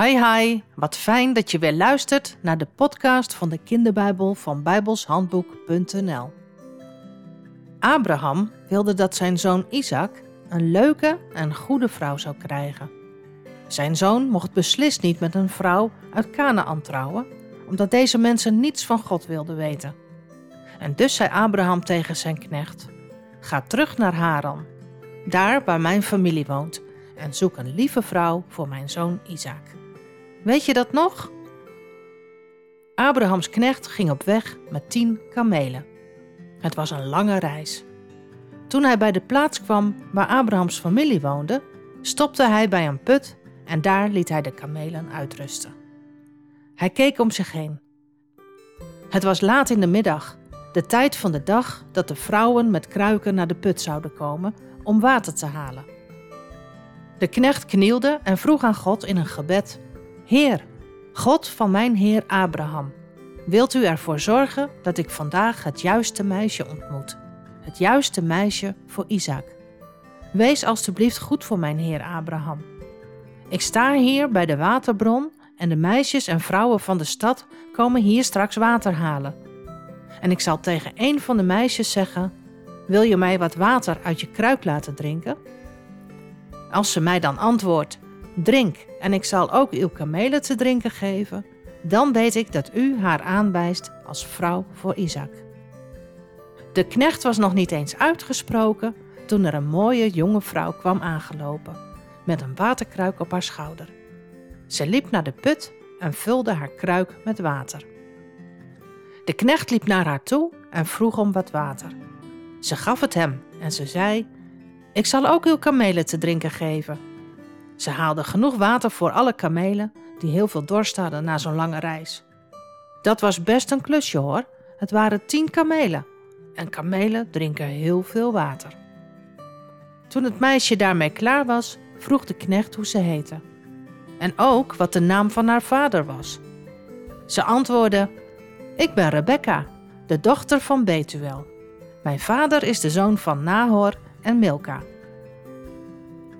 Hi hi, wat fijn dat je weer luistert naar de podcast van de kinderbijbel van bijbelshandboek.nl. Abraham wilde dat zijn zoon Isaac een leuke en goede vrouw zou krijgen. Zijn zoon mocht beslist niet met een vrouw uit Canaan trouwen, omdat deze mensen niets van God wilden weten. En dus zei Abraham tegen zijn knecht: Ga terug naar Haran, daar waar mijn familie woont, en zoek een lieve vrouw voor mijn zoon Isaac. Weet je dat nog? Abrahams knecht ging op weg met tien kamelen. Het was een lange reis. Toen hij bij de plaats kwam waar Abrahams familie woonde, stopte hij bij een put en daar liet hij de kamelen uitrusten. Hij keek om zich heen. Het was laat in de middag, de tijd van de dag dat de vrouwen met kruiken naar de put zouden komen om water te halen. De knecht knielde en vroeg aan God in een gebed: Heer, God van mijn Heer Abraham, wilt u ervoor zorgen dat ik vandaag het juiste meisje ontmoet? Het juiste meisje voor Isaac. Wees alstublieft goed voor mijn Heer Abraham. Ik sta hier bij de waterbron en de meisjes en vrouwen van de stad komen hier straks water halen. En ik zal tegen een van de meisjes zeggen: Wil je mij wat water uit je kruik laten drinken? Als ze mij dan antwoordt: Drink, en ik zal ook uw kamelen te drinken geven, dan weet ik dat u haar aanwijst als vrouw voor Isaac. De knecht was nog niet eens uitgesproken toen er een mooie jonge vrouw kwam aangelopen, met een waterkruik op haar schouder. Ze liep naar de put en vulde haar kruik met water. De knecht liep naar haar toe en vroeg om wat water. Ze gaf het hem en ze zei: Ik zal ook uw kamelen te drinken geven. Ze haalde genoeg water voor alle kamelen die heel veel dorst hadden na zo'n lange reis. Dat was best een klusje hoor. Het waren tien kamelen. En kamelen drinken heel veel water. Toen het meisje daarmee klaar was, vroeg de knecht hoe ze heette. En ook wat de naam van haar vader was. Ze antwoordde: Ik ben Rebecca, de dochter van Betuel. Mijn vader is de zoon van Nahor en Milka.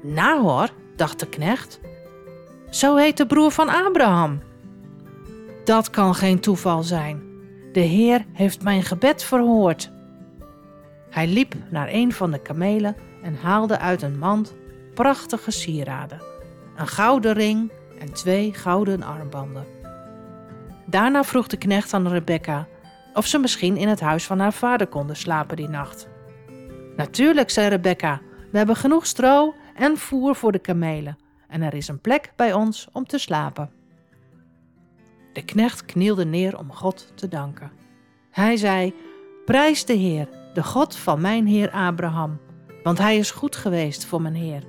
Nahor, dacht de knecht. Zo heet de broer van Abraham. Dat kan geen toeval zijn. De Heer heeft mijn gebed verhoord. Hij liep naar een van de kamelen en haalde uit een mand prachtige sieraden: een gouden ring en twee gouden armbanden. Daarna vroeg de knecht aan Rebecca of ze misschien in het huis van haar vader konden slapen die nacht. Natuurlijk, zei Rebecca, we hebben genoeg stro en voer voor de kamelen en er is een plek bij ons om te slapen. De knecht knielde neer om God te danken. Hij zei: Prijs de Heer, de God van mijn Heer Abraham, want hij is goed geweest voor mijn Heer.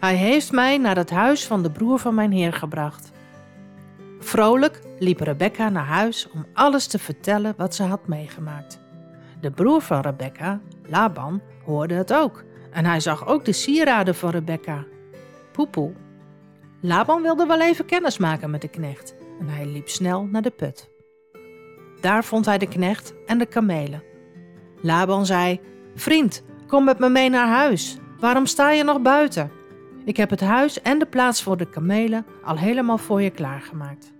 Hij heeft mij naar het huis van de broer van mijn Heer gebracht. Vrolijk liep Rebecca naar huis om alles te vertellen wat ze had meegemaakt. De broer van Rebecca, Laban, hoorde het ook en hij zag ook de sieraden van Rebecca. Poepoe. Laban wilde wel even kennis maken met de knecht en hij liep snel naar de put. Daar vond hij de knecht en de kamelen. Laban zei: Vriend, kom met me mee naar huis. Waarom sta je nog buiten? Ik heb het huis en de plaats voor de kamelen al helemaal voor je klaargemaakt.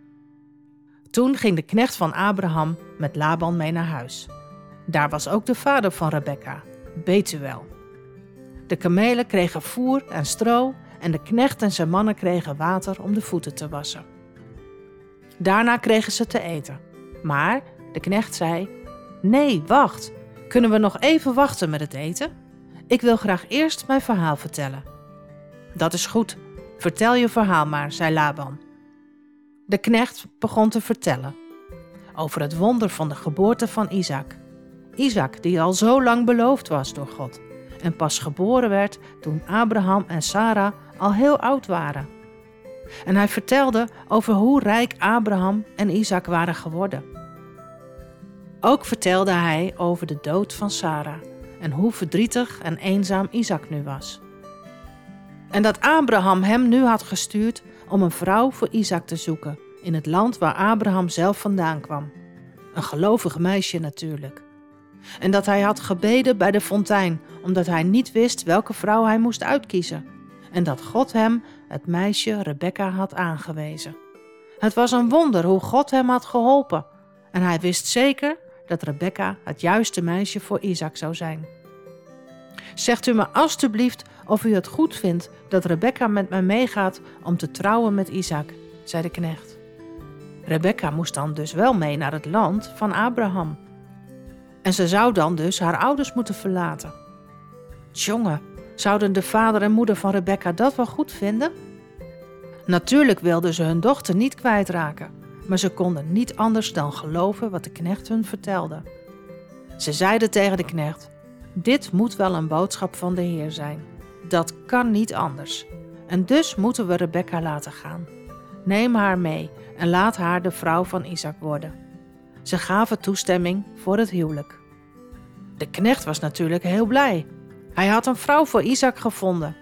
Toen ging de knecht van Abraham met Laban mee naar huis. Daar was ook de vader van Rebekka, Betuel. De kamelen kregen voer en stro en de knecht en zijn mannen kregen water om de voeten te wassen. Daarna kregen ze te eten. Maar de knecht zei: Nee, wacht. Kunnen we nog even wachten met het eten? Ik wil graag eerst mijn verhaal vertellen. Dat is goed. Vertel je verhaal maar, zei Laban. De knecht begon te vertellen over het wonder van de geboorte van Isaac. Isaac, die al zo lang beloofd was door God en pas geboren werd toen Abraham en Sarah al heel oud waren. En hij vertelde over hoe rijk Abraham en Isaac waren geworden. Ook vertelde hij over de dood van Sarah en hoe verdrietig en eenzaam Isaac nu was. En dat Abraham hem nu had gestuurd om een vrouw voor Isaac te zoeken in het land waar Abraham zelf vandaan kwam. Een gelovig meisje natuurlijk. En dat hij had gebeden bij de fontein omdat hij niet wist welke vrouw hij moest uitkiezen. En dat God hem het meisje Rebecca had aangewezen. Het was een wonder hoe God hem had geholpen en hij wist zeker dat Rebecca het juiste meisje voor Isaac zou zijn. Zegt u me alstublieft of u het goed vindt dat Rebecca met mij meegaat om te trouwen met Isaac, zei de knecht. Rebecca moest dan dus wel mee naar het land van Abraham. En ze zou dan dus haar ouders moeten verlaten. Jongen, zouden de vader en moeder van Rebecca dat wel goed vinden? Natuurlijk wilden ze hun dochter niet kwijtraken, maar ze konden niet anders dan geloven wat de knecht hun vertelde. Ze zeiden tegen de knecht: Dit moet wel een boodschap van de Heer zijn. Dat kan niet anders. En dus moeten we Rebecca laten gaan. Neem haar mee en laat haar de vrouw van Isaac worden. Ze gaven toestemming voor het huwelijk. De knecht was natuurlijk heel blij. Hij had een vrouw voor Isaac gevonden.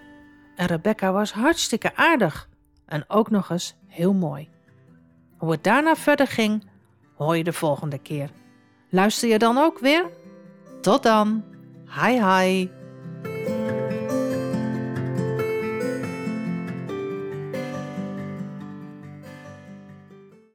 En Rebecca was hartstikke aardig en ook nog eens heel mooi. Hoe het daarna verder ging, hoor je de volgende keer. Luister je dan ook weer? Tot dan. Hi hi.